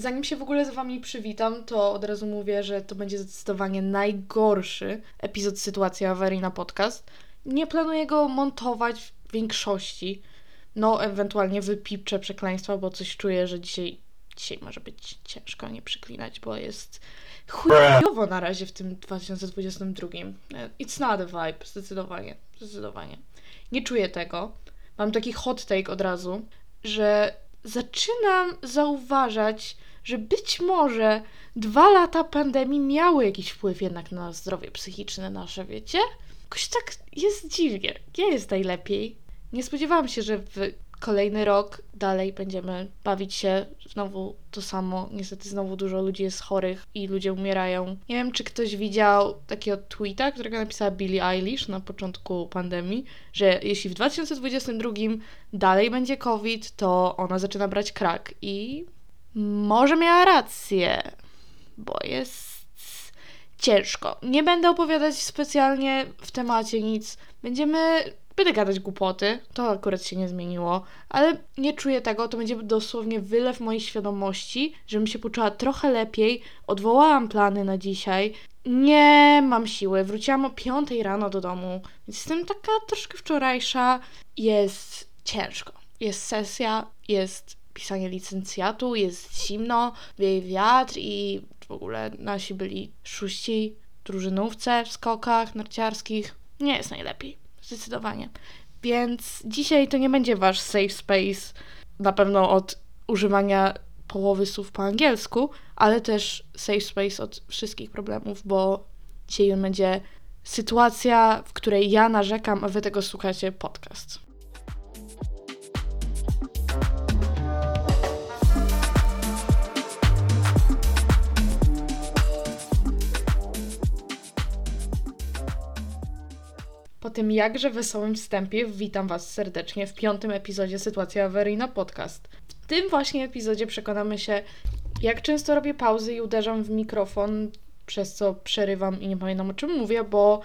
Zanim się w ogóle z Wami przywitam, to od razu mówię, że to będzie zdecydowanie najgorszy epizod sytuacji awarii na podcast. Nie planuję go montować w większości. No, ewentualnie wypipczę przekleństwa, bo coś czuję, że dzisiaj, dzisiaj może być ciężko nie przyklinać, bo jest chujowo na razie w tym 2022. It's not a vibe, zdecydowanie, zdecydowanie. Nie czuję tego. Mam taki hot take od razu, że zaczynam zauważać, że być może dwa lata pandemii miały jakiś wpływ jednak na zdrowie psychiczne nasze, wiecie? Jakoś tak jest dziwnie. Nie jest najlepiej. Nie spodziewałam się, że w kolejny rok dalej będziemy bawić się znowu to samo. Niestety znowu dużo ludzi jest chorych i ludzie umierają. Nie wiem, czy ktoś widział takiego tweeta, którego napisała Billie Eilish na początku pandemii, że jeśli w 2022 dalej będzie COVID, to ona zaczyna brać krak i może miała rację, bo jest ciężko. Nie będę opowiadać specjalnie w temacie nic. Będziemy Będę gadać głupoty, to akurat się nie zmieniło, ale nie czuję tego, to będzie dosłownie wylew mojej świadomości, żebym się poczuła trochę lepiej, odwołałam plany na dzisiaj, nie mam siły, wróciłam o 5 rano do domu, więc jestem taka troszkę wczorajsza, jest ciężko, jest sesja, jest pisanie licencjatu, jest zimno, wieje wiatr i w ogóle nasi byli szóści drużynówce w skokach narciarskich, nie jest najlepiej. Zdecydowanie. Więc dzisiaj to nie będzie wasz safe space, na pewno od używania połowy słów po angielsku, ale też safe space od wszystkich problemów, bo dzisiaj będzie sytuacja, w której ja narzekam, a wy tego słuchacie podcast. Po tym jakże wesołym wstępie witam Was serdecznie w piątym epizodzie Sytuacja Awaryjna Podcast. W tym właśnie epizodzie przekonamy się, jak często robię pauzy i uderzam w mikrofon, przez co przerywam i nie pamiętam o czym mówię, bo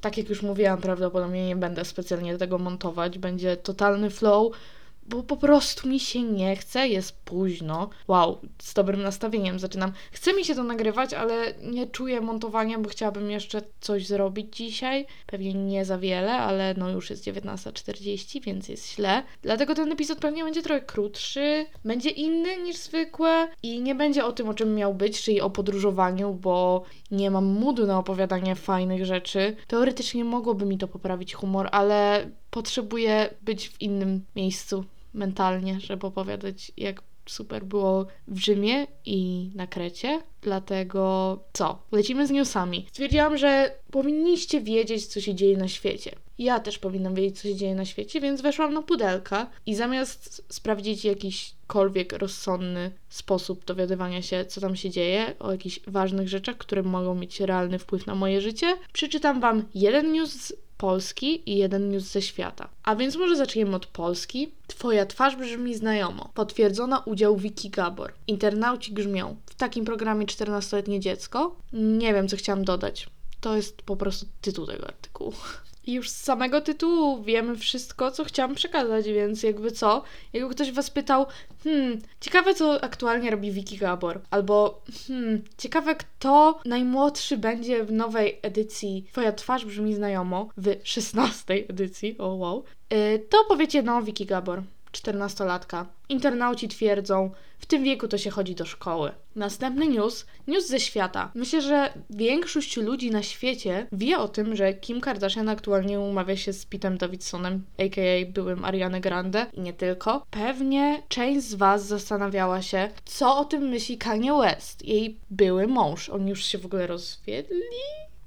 tak jak już mówiłam, prawdopodobnie nie będę specjalnie tego montować. Będzie totalny flow, bo po prostu mi się nie chce, jest późno. Wow, z dobrym nastawieniem zaczynam. Chce mi się to nagrywać, ale nie czuję montowania, bo chciałabym jeszcze coś zrobić dzisiaj. Pewnie nie za wiele, ale no już jest 19.40, więc jest źle. Dlatego ten epizod pewnie będzie trochę krótszy, będzie inny niż zwykłe i nie będzie o tym, o czym miał być, czyli o podróżowaniu, bo nie mam moodu na opowiadanie fajnych rzeczy. Teoretycznie mogłoby mi to poprawić humor, ale potrzebuję być w innym miejscu mentalnie, żeby opowiadać, jak super było w Rzymie i na Krecie. Dlatego co? Lecimy z newsami. Stwierdziłam, że powinniście wiedzieć, co się dzieje na świecie. Ja też powinnam wiedzieć, co się dzieje na świecie, więc weszłam na pudelka i zamiast sprawdzić jakiśkolwiek rozsądny sposób dowiadywania się, co tam się dzieje, o jakichś ważnych rzeczach, które mogą mieć realny wpływ na moje życie, przeczytam Wam jeden news Polski i jeden news ze świata. A więc może zaczniemy od Polski. Twoja twarz brzmi znajomo. Potwierdzono udział Wiki Gabor. Internauci grzmią. W takim programie 14-letnie dziecko? Nie wiem, co chciałam dodać. To jest po prostu tytuł tego artykułu. I już z samego tytułu wiemy wszystko, co chciałam przekazać, więc jakby co? Jakby ktoś was pytał, hmm, ciekawe co aktualnie robi Wiki Gabor, albo hmm, ciekawe kto najmłodszy będzie w nowej edycji Twoja twarz brzmi znajomo, w 16 edycji, o oh wow, yy, to powiecie no Wiki Gabor. 14-latka. Internauci twierdzą, w tym wieku to się chodzi do szkoły. Następny news, news ze świata. Myślę, że większość ludzi na świecie wie o tym, że Kim Kardashian aktualnie umawia się z Pitem Davidsonem, a.k.a. byłym Ariany Grande i nie tylko. Pewnie część z Was zastanawiała się, co o tym myśli Kanye West, jej były mąż. Oni już się w ogóle rozwiedli?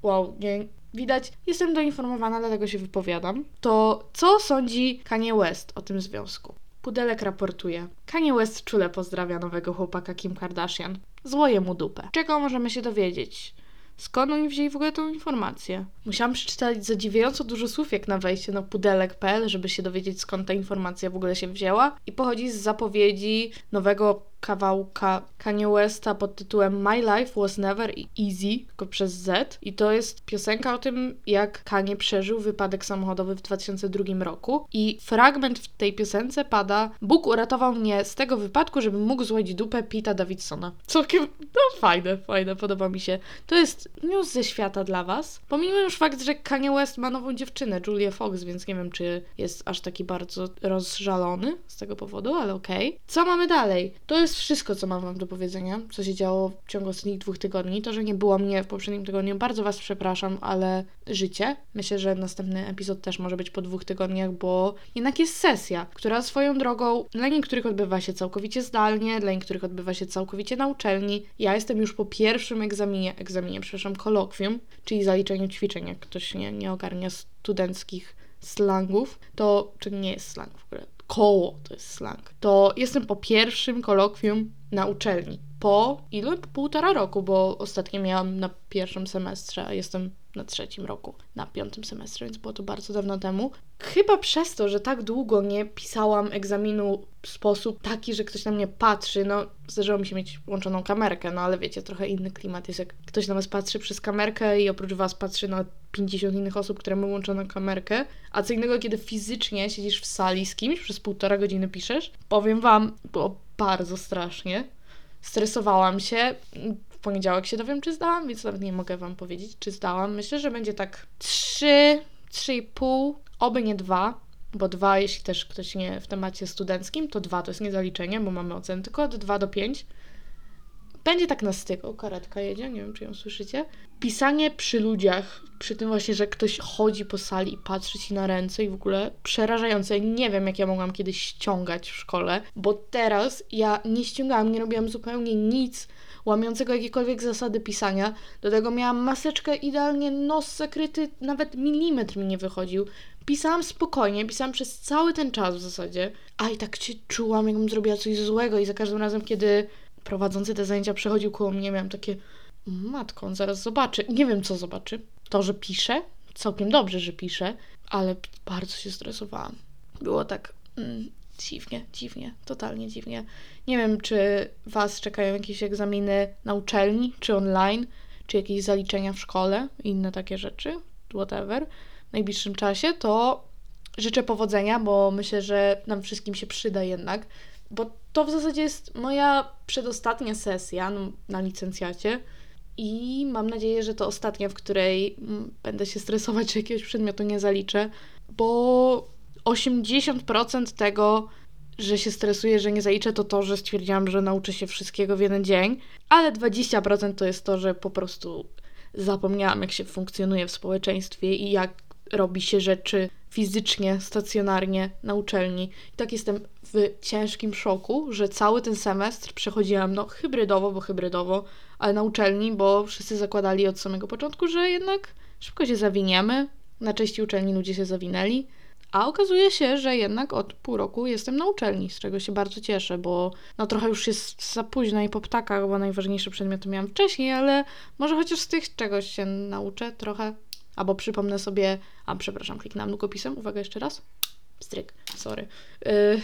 Wow, nie, Widać, jestem doinformowana, dlatego się wypowiadam. To co sądzi Kanye West o tym związku? Pudelek raportuje. Kanye West czule pozdrawia nowego chłopaka Kim Kardashian. Złoje mu dupę. Czego możemy się dowiedzieć? Skąd oni wzięli w ogóle tą informację? Musiałam przeczytać zadziwiająco dużo słów jak na wejście na pudelek.pl, żeby się dowiedzieć skąd ta informacja w ogóle się wzięła i pochodzi z zapowiedzi nowego kawałka Kanye Westa pod tytułem My Life Was Never Easy, tylko przez Z. I to jest piosenka o tym, jak Kanye przeżył wypadek samochodowy w 2002 roku. I fragment w tej piosence pada Bóg uratował mnie z tego wypadku, żebym mógł złodzić dupę Pita Davidsona. Całkiem, no fajne, fajne, podoba mi się. To jest news ze świata dla was. Pomijmy już fakt, że Kanye West ma nową dziewczynę, Julia Fox, więc nie wiem, czy jest aż taki bardzo rozżalony z tego powodu, ale okej. Okay. Co mamy dalej? To jest wszystko, co mam wam do powiedzenia, co się działo w ciągu ostatnich dwóch tygodni. To, że nie było mnie w poprzednim tygodniu, bardzo was przepraszam, ale życie. Myślę, że następny epizod też może być po dwóch tygodniach, bo jednak jest sesja, która swoją drogą dla niektórych odbywa się całkowicie zdalnie, dla niektórych odbywa się całkowicie na uczelni. Ja jestem już po pierwszym egzaminie, egzaminie, przepraszam, kolokwium, czyli zaliczeniu ćwiczeń, jak ktoś nie, nie ogarnia studenckich slangów, to, czy nie jest slang w ogóle, koło to jest slang, to jestem po pierwszym kolokwium na uczelni. Po ilu? Po półtora roku, bo ostatnio miałam na pierwszym semestrze, a jestem na trzecim roku, na piątym semestrze, więc było to bardzo dawno temu. Chyba przez to, że tak długo nie pisałam egzaminu w sposób taki, że ktoś na mnie patrzy, no zdarzyło mi się mieć włączoną kamerkę, no ale wiecie, trochę inny klimat jest, jak ktoś na was patrzy przez kamerkę i oprócz was patrzy na 50 innych osób, które mają włączoną kamerkę, a co innego, kiedy fizycznie siedzisz w sali z kimś, przez półtora godziny piszesz. Powiem wam, było bardzo strasznie. Stresowałam się. W poniedziałek się dowiem, czy zdałam, więc nawet nie mogę Wam powiedzieć, czy zdałam. Myślę, że będzie tak 3, 3,5, oby nie 2, bo 2, jeśli też ktoś nie w temacie studenckim, to 2 to jest niezaliczenie, bo mamy oceny tylko od 2 do 5. Będzie tak na styku, karetka jedzie, nie wiem czy ją słyszycie. Pisanie przy ludziach, przy tym właśnie, że ktoś chodzi po sali i patrzy ci na ręce i w ogóle przerażające. Nie wiem, jak ja mogłam kiedyś ściągać w szkole, bo teraz ja nie ściągałam, nie robiłam zupełnie nic łamiącego jakiekolwiek zasady pisania. Do tego miałam maseczkę idealnie, nos zakryty, nawet milimetr mi nie wychodził. Pisałam spokojnie, pisałam przez cały ten czas w zasadzie, a i tak się czułam, jakbym zrobiła coś złego i za każdym razem, kiedy prowadzący te zajęcia przechodził koło mnie, miałam takie matko, on zaraz zobaczy. Nie wiem, co zobaczy. To, że piszę, całkiem dobrze, że piszę, ale bardzo się stresowałam. Było tak mm, dziwnie, dziwnie, totalnie dziwnie. Nie wiem, czy Was czekają jakieś egzaminy na uczelni, czy online, czy jakieś zaliczenia w szkole, inne takie rzeczy, whatever, w najbliższym czasie, to życzę powodzenia, bo myślę, że nam wszystkim się przyda jednak, bo to w zasadzie jest moja przedostatnia sesja no, na licencjacie i mam nadzieję, że to ostatnia, w której mm, będę się stresować, że jakiegoś przedmiotu nie zaliczę, bo 80% tego, że się stresuję, że nie zaliczę, to to, że stwierdziłam, że nauczę się wszystkiego w jeden dzień, ale 20% to jest to, że po prostu zapomniałam, jak się funkcjonuje w społeczeństwie i jak robi się rzeczy fizycznie, stacjonarnie na uczelni. I tak jestem w ciężkim szoku, że cały ten semestr przechodziłam, no hybrydowo, bo hybrydowo, ale na uczelni, bo wszyscy zakładali od samego początku, że jednak szybko się zawiniemy. Na części uczelni ludzie się zawinęli. A okazuje się, że jednak od pół roku jestem na uczelni, z czego się bardzo cieszę, bo no trochę już jest za późno i po ptakach, bo najważniejsze przedmioty miałam wcześniej, ale może chociaż z tych czegoś się nauczę trochę. Albo przypomnę sobie, a przepraszam, kliknęłam długopisem, uwaga jeszcze raz. Stryk, sorry. Yy,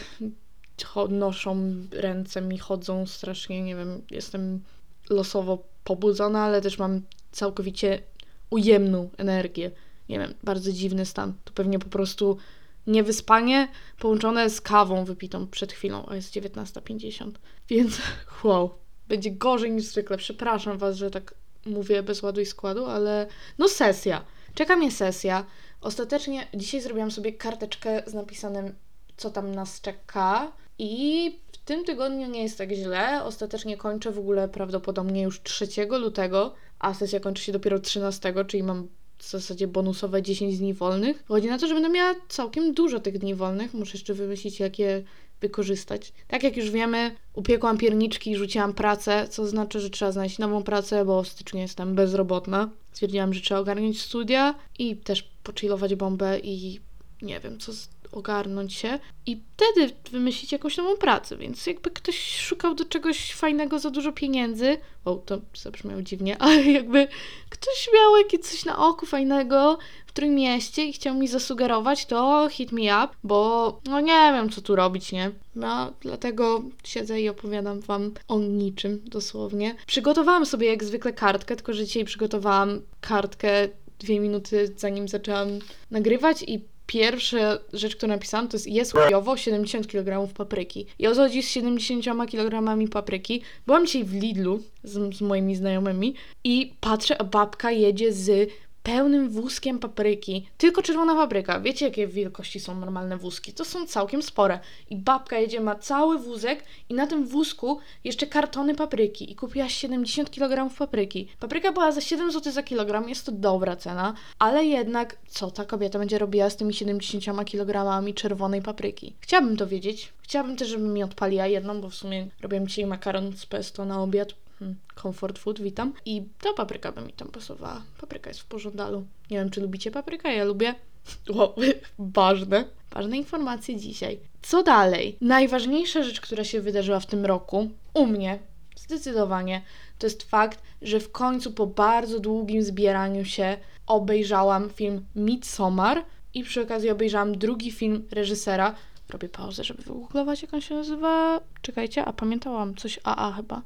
noszą ręce mi, chodzą strasznie, nie wiem, jestem losowo pobudzona, ale też mam całkowicie ujemną energię. Nie wiem, bardzo dziwny stan. To pewnie po prostu niewyspanie połączone z kawą wypitą przed chwilą, a jest 19.50. Więc wow, będzie gorzej niż zwykle. Przepraszam Was, że tak mówię bez ładu i składu, ale no sesja. Czeka mnie sesja. Ostatecznie dzisiaj zrobiłam sobie karteczkę z napisanym, co tam nas czeka. I w tym tygodniu nie jest tak źle. Ostatecznie kończę w ogóle prawdopodobnie już 3 lutego, a sesja kończy się dopiero 13, czyli mam w zasadzie bonusowe 10 dni wolnych. Chodzi na to, że będę miała całkiem dużo tych dni wolnych. Muszę jeszcze wymyślić, jak je wykorzystać. Tak jak już wiemy, upiekłam pierniczki i rzuciłam pracę, co znaczy, że trzeba znaleźć nową pracę, bo w styczniu jestem bezrobotna. Stwierdziłam, że trzeba ogarnąć studia i też pochillować bombę i nie wiem, co ogarnąć się i wtedy wymyślić jakąś nową pracę, więc jakby ktoś szukał do czegoś fajnego za dużo pieniędzy, o, to zabrzmiało dziwnie, ale jakby ktoś miał jakieś coś na oku fajnego w którym mieście i chciał mi zasugerować, to hit me up, bo no nie wiem, co tu robić, nie? No, dlatego siedzę i opowiadam Wam o niczym, dosłownie. Przygotowałam sobie jak zwykle kartkę, tylko że dzisiaj przygotowałam kartkę dwie minuty zanim zaczęłam nagrywać i pierwsza rzecz, którą napisałam, to jest jest chujowo 70 kg papryki. I o co chodzi z 70 kg papryki? Byłam dzisiaj w Lidlu z, z moimi znajomymi i patrzę, a babka jedzie z pełnym wózkiem papryki. Tylko czerwona papryka. Wiecie, jakie wielkości są normalne wózki? To są całkiem spore. I babka jedzie, ma cały wózek i na tym wózku jeszcze kartony papryki. I kupiła 70 kg papryki. Papryka była za 7 zł za kilogram, jest to dobra cena, ale jednak co ta kobieta będzie robiła z tymi 70 kg czerwonej papryki? Chciałabym to wiedzieć. Chciałabym też, żeby mi odpaliła jedną, bo w sumie robię dzisiaj makaron z pesto na obiad Hmm, comfort food, witam. I ta papryka by mi tam pasowała. Papryka jest w pożądalu. Nie wiem, czy lubicie paprykę, ja lubię. Wow, ważne. Ważne informacje dzisiaj. Co dalej? Najważniejsza rzecz, która się wydarzyła w tym roku, u mnie, zdecydowanie, to jest fakt, że w końcu po bardzo długim zbieraniu się obejrzałam film Midsommar i przy okazji obejrzałam drugi film reżysera. Robię pauzę, żeby wygooglować, jak on się nazywa. Czekajcie, a pamiętałam coś AA chyba.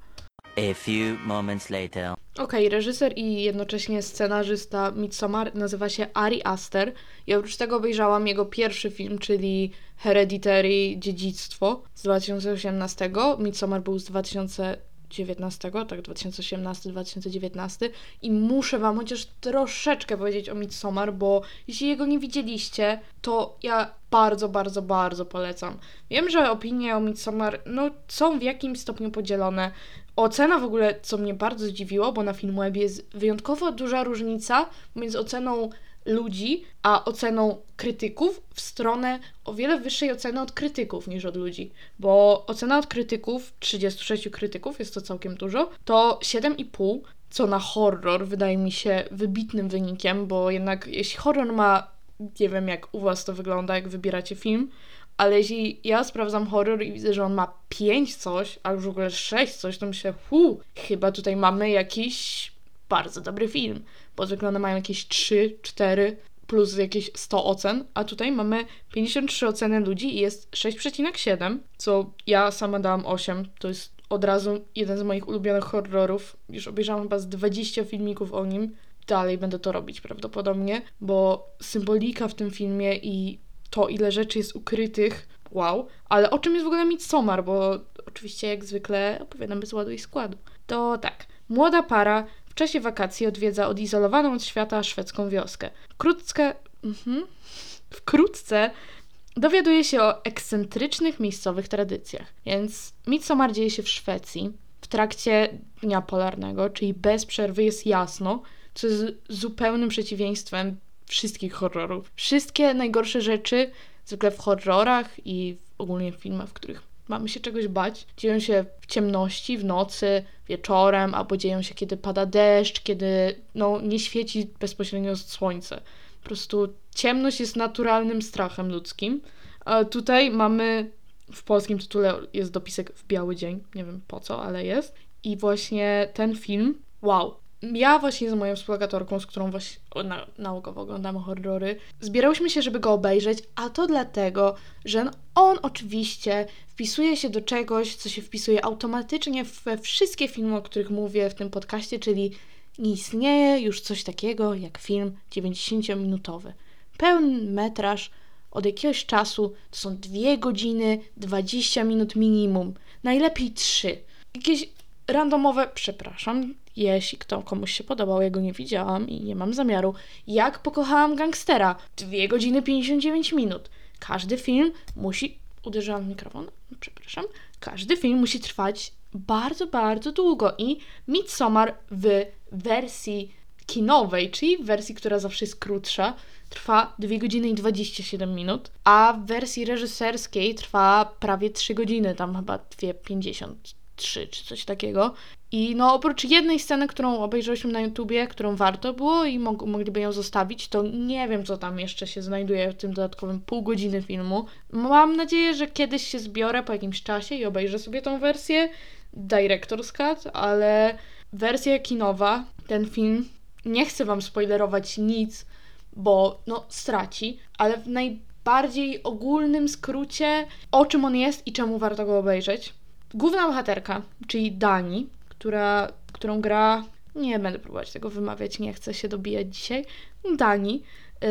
A few moments later. Okej, reżyser i jednocześnie scenarzysta Midsommar nazywa się Ari Aster i oprócz tego obejrzałam jego pierwszy film, czyli Hereditary Dziedzictwo z 2018. Midsommar był z 2019, tak 2018-2019 i muszę Wam chociaż troszeczkę powiedzieć o Midsommar, bo jeśli jego nie widzieliście, to ja bardzo, bardzo, bardzo polecam. Wiem, że opinie o Midsommar no, są w jakimś stopniu podzielone. Ocena w ogóle, co mnie bardzo zdziwiło, bo na Filmwebie jest wyjątkowo duża różnica między oceną ludzi, a oceną krytyków w stronę o wiele wyższej oceny od krytyków niż od ludzi. Bo ocena od krytyków, 36 krytyków, jest to całkiem dużo, to 7,5, co na horror wydaje mi się wybitnym wynikiem, bo jednak jeśli horror ma, nie wiem jak u Was to wygląda, jak wybieracie film, ale jeśli ja sprawdzam horror i widzę, że on ma 5 coś, a już w ogóle 6 coś, to myślę, hu, chyba tutaj mamy jakiś bardzo dobry film, bo zwykle one mają jakieś 3, 4 plus jakieś 100 ocen, a tutaj mamy 53 oceny ludzi i jest 6,7, co ja sama dałam 8, to jest od razu jeden z moich ulubionych horrorów, już obejrzałam chyba z 20 filmików o nim, dalej będę to robić prawdopodobnie, bo symbolika w tym filmie i to, ile rzeczy jest ukrytych, wow. Ale o czym jest w ogóle Midsommar, bo oczywiście jak zwykle opowiadam bez ładu i składu. To tak, młoda para w czasie wakacji odwiedza odizolowaną od świata szwedzką wioskę. Wkrótce, mhm, wkrótce dowiaduje się o ekscentrycznych miejscowych tradycjach. Więc Midsommar dzieje się w Szwecji. W trakcie dnia polarnego, czyli bez przerwy jest jasno, co jest zupełnym przeciwieństwem wszystkich horrorów. Wszystkie najgorsze rzeczy, zwykle w horrorach i ogólnie w filmach, w których mamy się czegoś bać, dzieją się w ciemności, w nocy, wieczorem, albo dzieją się, kiedy pada deszcz, kiedy no, nie świeci bezpośrednio słońce. Po prostu ciemność jest naturalnym strachem ludzkim. A tutaj mamy w polskim tytule jest dopisek w biały dzień. Nie wiem po co, ale jest. I właśnie ten film, wow, ja właśnie z moją współlokatorką, z którą właśnie na, naukowo oglądamy horrory, zbierałyśmy się, żeby go obejrzeć, a to dlatego, że on oczywiście wpisuje się do czegoś, co się wpisuje automatycznie we wszystkie filmy, o których mówię w tym podcaście, czyli nie istnieje już coś takiego jak film 90-minutowy. Pełny metraż od jakiegoś czasu to są 2 godziny 20 minut minimum, najlepiej 3. Jakieś randomowe, przepraszam, jeśli kto komuś się podobał, ja go nie widziałam i nie mam zamiaru. Jak pokochałam gangstera? 2 godziny 59 minut. Każdy film musi. Uderzyłam w mikrofon, przepraszam. Każdy film musi trwać bardzo, bardzo długo i Midsommar w wersji kinowej, czyli w wersji, która zawsze jest krótsza, trwa 2 godziny i 27 minut, a w wersji reżyserskiej trwa prawie 3 godziny, tam chyba 2,50 3 czy coś takiego. I no oprócz jednej sceny, którą obejrzeliśmy na YouTubie, którą warto było i mog- mogliby ją zostawić, to nie wiem, co tam jeszcze się znajduje w tym dodatkowym pół godziny filmu. Mam nadzieję, że kiedyś się zbiorę po jakimś czasie i obejrzę sobie tą wersję Director's Cut, ale wersja kinowa, ten film, nie chcę wam spoilerować nic, bo no straci, ale w najbardziej ogólnym skrócie o czym on jest i czemu warto go obejrzeć. Główna bohaterka, czyli Dani, która, którą gra. Nie będę próbować tego wymawiać, nie chcę się dobijać dzisiaj. Dani y,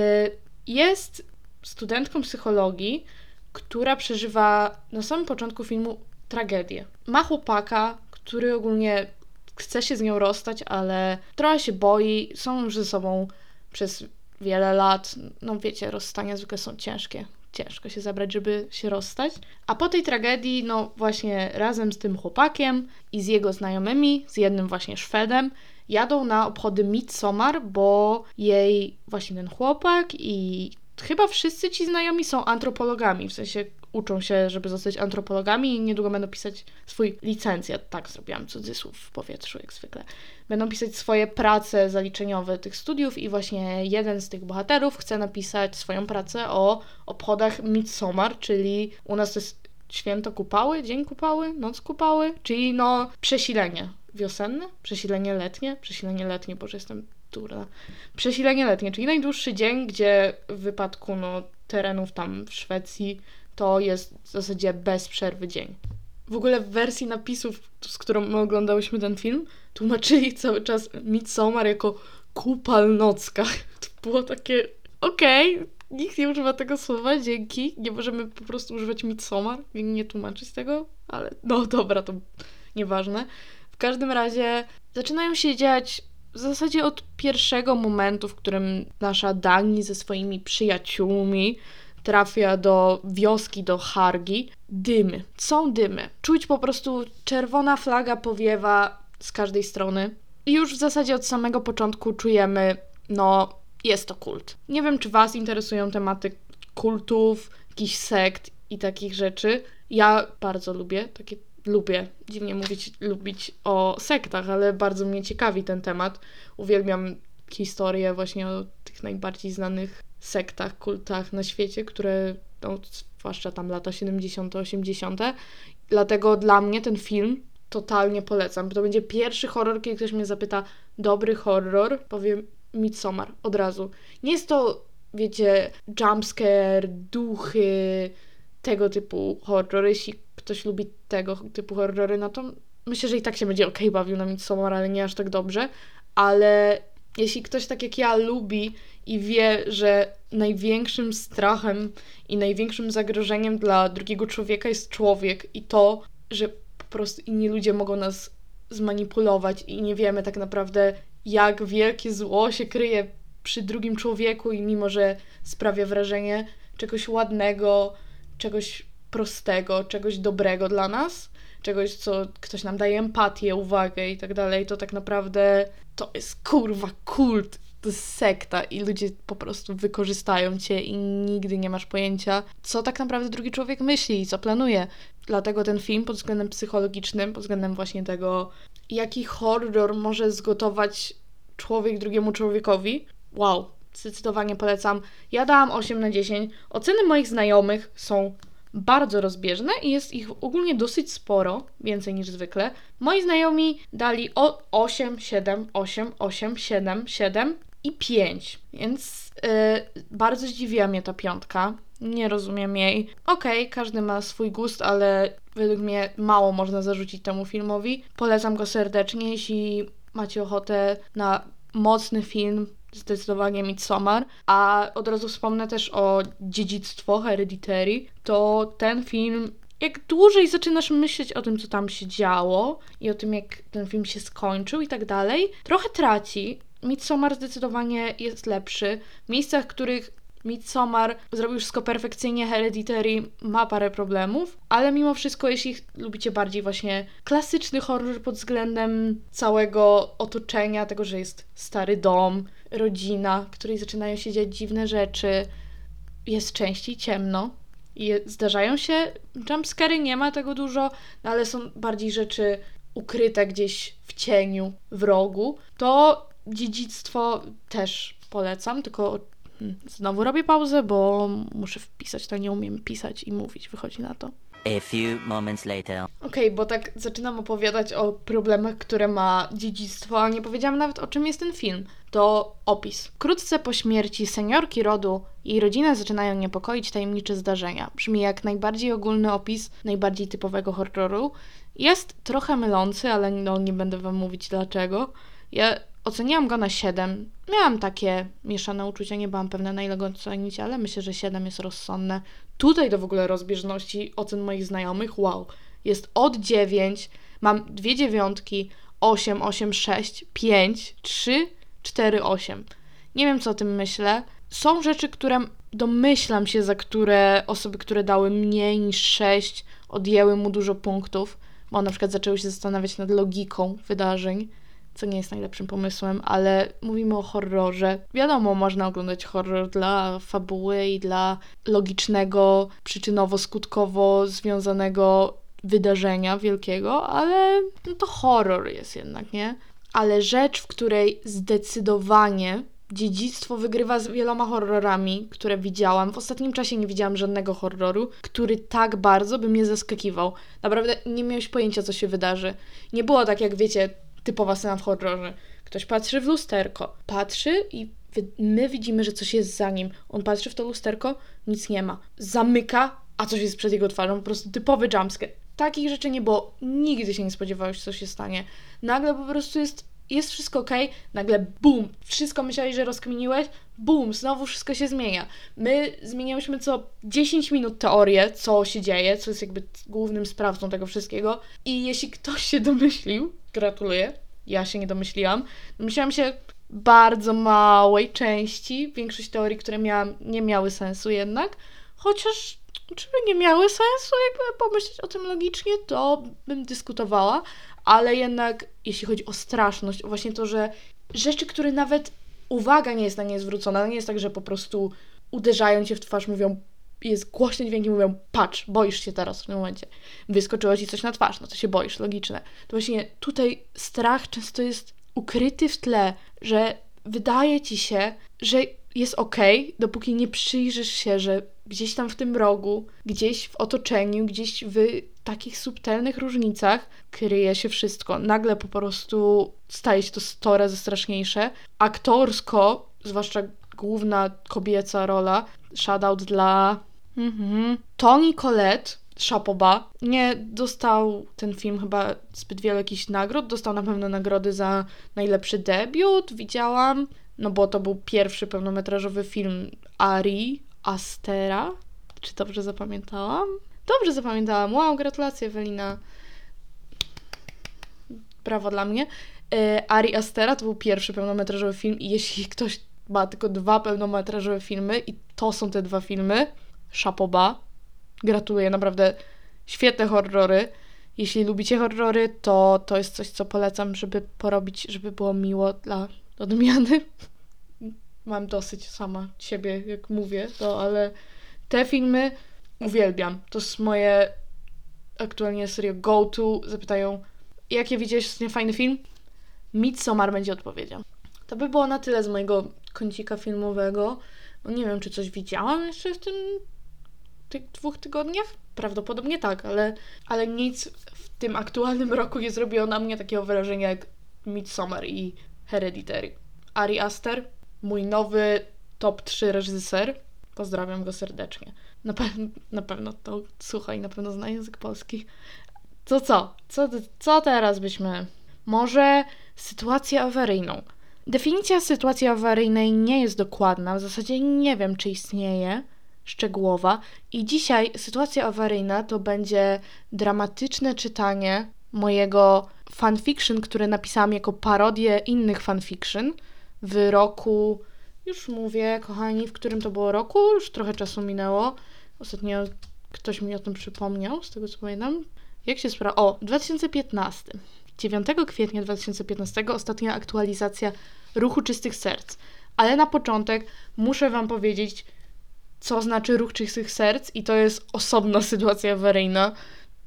jest studentką psychologii, która przeżywa na samym początku filmu tragedię. Ma chłopaka, który ogólnie chce się z nią rozstać, ale trochę się boi. Są ze sobą przez wiele lat. No wiecie, rozstania zwykle są ciężkie. Ciężko się zabrać, żeby się rozstać. A po tej tragedii, no właśnie razem z tym chłopakiem i z jego znajomymi, z jednym właśnie Szwedem, jadą na obchody Midsommar, bo jej właśnie ten chłopak i chyba wszyscy ci znajomi są antropologami, w sensie uczą się, żeby zostać antropologami i niedługo będą pisać swój licencjat. Tak, zrobiłam cudzysłów w powietrzu, jak zwykle. Będą pisać swoje prace zaliczeniowe tych studiów i właśnie jeden z tych bohaterów chce napisać swoją pracę o obchodach Midsommar, czyli u nas to jest święto kupały, dzień kupały, noc kupały, czyli no przesilenie wiosenne, przesilenie letnie, przesilenie letnie, boże jestem durna. Przesilenie letnie, czyli najdłuższy dzień, gdzie w wypadku no, terenów tam w Szwecji to jest w zasadzie bez przerwy dzień. W ogóle w wersji napisów, z którą my oglądałyśmy ten film, tłumaczyli cały czas Midsommar jako kupal nocka. To było takie, okej, okay, nikt nie używa tego słowa, dzięki. Nie możemy po prostu używać Midsommar i nie tłumaczyć tego, ale no dobra, to nieważne. W każdym razie zaczynają się dziać w zasadzie od pierwszego momentu, w którym nasza Dani ze swoimi przyjaciółmi trafia do wioski, do Hargi, dymy. Są dymy. Czuć po prostu czerwona flaga powiewa z każdej strony. I już w zasadzie od samego początku czujemy, no, jest to kult. Nie wiem, czy Was interesują tematy kultów, jakichś sekt i takich rzeczy. Ja bardzo lubię takie lubię, dziwnie mówić, lubić o sektach, ale bardzo mnie ciekawi ten temat. Uwielbiam historię właśnie o tych najbardziej znanych sektach, kultach na świecie, które, no, zwłaszcza tam lata 70., 80. Dlatego dla mnie ten film totalnie polecam. To będzie pierwszy horror, kiedy ktoś mnie zapyta, dobry horror, powiem Midsommar od razu. Nie jest to, wiecie, jumpscare, duchy, tego typu horror. Jeśli ktoś lubi tego typu horrory, no to myślę, że i tak się będzie ok bawił na Midsommar, ale nie aż tak dobrze. Ale jeśli ktoś tak jak ja lubi i wie, że największym strachem i największym zagrożeniem dla drugiego człowieka jest człowiek i to, że po prostu inni ludzie mogą nas zmanipulować i nie wiemy tak naprawdę, jak wielkie zło się kryje przy drugim człowieku i mimo, że sprawia wrażenie czegoś ładnego, czegoś prostego, czegoś dobrego dla nas, czegoś, co ktoś nam daje empatię, uwagę i tak dalej, to tak naprawdę to jest kurwa kult, to jest sekta i ludzie po prostu wykorzystają cię i nigdy nie masz pojęcia, co tak naprawdę drugi człowiek myśli i co planuje. Dlatego ten film pod względem psychologicznym, pod względem właśnie tego, jaki horror może zgotować człowiek drugiemu człowiekowi, wow, zdecydowanie polecam. Ja dałam 8 na 10. Oceny moich znajomych są bardzo rozbieżne i jest ich ogólnie dosyć sporo, więcej niż zwykle. Moi znajomi dali o 8, 7, 8, 8, 7, 7 i 5, więc yy, bardzo zdziwiła mnie ta piątka. Nie rozumiem jej. Okej, okay, każdy ma swój gust, ale według mnie mało można zarzucić temu filmowi. Polecam go serdecznie, jeśli macie ochotę na mocny film zdecydowanie Midsommar, a od razu wspomnę też o dziedzictwo Hereditary, to ten film jak dłużej zaczynasz myśleć o tym, co tam się działo i o tym, jak ten film się skończył i tak dalej, trochę traci. Midsommar zdecydowanie jest lepszy. W miejscach, w których Midsommar zrobił wszystko perfekcyjnie, Hereditary ma parę problemów, ale mimo wszystko, jeśli lubicie bardziej właśnie klasyczny horror pod względem całego otoczenia, tego, że jest stary dom, rodzina, w której zaczynają się dziać dziwne rzeczy, jest częściej ciemno, I zdarzają się jumpscary, nie ma tego dużo, no ale są bardziej rzeczy ukryte gdzieś w cieniu, w rogu. To dziedzictwo też polecam, tylko hmm, znowu robię pauzę, bo muszę wpisać, to nie umiem pisać i mówić, wychodzi na to. A few moments later. Okej, bo tak zaczynam opowiadać o problemach, które ma dziedzictwo, a nie powiedziałam nawet o czym jest ten film. To opis. Wkrótce po śmierci seniorki rodu jej rodzinę zaczynają niepokoić tajemnicze zdarzenia. Brzmi jak najbardziej ogólny opis najbardziej typowego horroru. Jest trochę mylący, ale no, nie będę wam mówić dlaczego. Ja oceniłam go na 7. Miałam takie mieszane uczucia, nie byłam pewna na ile go ocenić, ale myślę, że 7 jest rozsądne. Tutaj do w ogóle rozbieżności ocen moich znajomych, wow, jest od 9, mam dwie dziewiątki, 8, 8, 6, 5, 3, 4, 8. Nie wiem, co o tym myślę. Są rzeczy, które domyślam się, za które osoby, które dały mniej niż 6, odjęły mu dużo punktów, bo na przykład zaczęły się zastanawiać nad logiką wydarzeń co nie jest najlepszym pomysłem, ale mówimy o horrorze. Wiadomo, można oglądać horror dla fabuły i dla logicznego, przyczynowo-skutkowo związanego wydarzenia wielkiego, ale no to horror jest jednak, nie? Ale rzecz, w której zdecydowanie dziedzictwo wygrywa z wieloma horrorami, które widziałam. W ostatnim czasie nie widziałam żadnego horroru, który tak bardzo by mnie zaskakiwał. Naprawdę nie miałeś pojęcia, co się wydarzy. Nie było tak, jak wiecie, typowa scena w horrorze. Ktoś patrzy w lusterko, patrzy i my widzimy, że coś jest za nim. On patrzy w to lusterko, nic nie ma. Zamyka, a coś jest przed jego twarzą. Po prostu typowy jumpscare. Takich rzeczy nie było. Nigdy się nie spodziewałeś, co się stanie. Nagle po prostu jest, jest wszystko ok, nagle bum, wszystko myślałeś, że rozkminiłeś, bum, znowu wszystko się zmienia. My zmieniałyśmy co 10 minut teorię, co się dzieje, co jest jakby głównym sprawcą tego wszystkiego. I jeśli ktoś się domyślił, Gratuluję. Ja się nie domyśliłam. Domyśliłam się bardzo małej części. Większość teorii, które miałam, nie miały sensu jednak. Chociaż, czy nie miały sensu, jakby pomyśleć o tym logicznie, to bym dyskutowała. Ale jednak, jeśli chodzi o straszność, właśnie to, że rzeczy, które nawet uwaga nie jest na nie zwrócona, nie jest tak, że po prostu uderzają cię w twarz, mówią jest głośny dźwięk i mówią, patrz, boisz się teraz w tym momencie. Wyskoczyło ci coś na twarz, no to się boisz, logiczne. To właśnie tutaj strach często jest ukryty w tle, że wydaje ci się, że jest ok, dopóki nie przyjrzysz się, że gdzieś tam w tym rogu, gdzieś w otoczeniu, gdzieś w takich subtelnych różnicach kryje się wszystko. Nagle po prostu staje się to 100 razy straszniejsze. Aktorsko, zwłaszcza główna kobieca rola, shoutout dla Mhm. Tony Collette, Szapoba, nie dostał ten film chyba zbyt wiele jakichś nagród. Dostał na pewno nagrody za najlepszy debiut, widziałam, no bo to był pierwszy pełnometrażowy film Ari Astera. Czy dobrze zapamiętałam? Dobrze zapamiętałam. Wow, gratulacje Ewelina. Brawo dla mnie. E, Ari Astera to był pierwszy pełnometrażowy film i jeśli ktoś ma tylko dwa pełnometrażowe filmy i to są te dwa filmy, Szapoba. Gratuluję, naprawdę świetne horrory. Jeśli lubicie horrory, to to jest coś, co polecam, żeby porobić, żeby było miło dla odmiany. Mam dosyć sama siebie, jak mówię to, ale te filmy uwielbiam. To jest moje aktualnie serio go-to. Zapytają, jakie widziałeś fajny film? Midsommar będzie odpowiedzią. To by było na tyle z mojego kącika filmowego. No nie wiem, czy coś widziałam jeszcze w tym tych dwóch tygodniach? Prawdopodobnie tak, ale, ale nic w tym aktualnym roku nie zrobiło na mnie takiego wrażenia jak Midsommar i Hereditary. Ari Aster, mój nowy top 3 reżyser. Pozdrawiam go serdecznie. Na, pe na pewno to słucha i na pewno zna język polski. To co? co? Co teraz byśmy... Może sytuację awaryjną. Definicja sytuacji awaryjnej nie jest dokładna, w zasadzie nie wiem, czy istnieje szczegółowa. I dzisiaj sytuacja awaryjna to będzie dramatyczne czytanie mojego fanfiction, które napisałam jako parodię innych fanfiction w roku, już mówię, kochani, w którym to było roku, już trochę czasu minęło. Ostatnio ktoś mi o tym przypomniał, z tego co pamiętam. Jak się sprawa? O, 2015. 9 kwietnia 2015 ostatnia aktualizacja Ruchu Czystych Serc. Ale na początek muszę Wam powiedzieć, co znaczy ruch czystych serc i to jest osobna sytuacja awaryjna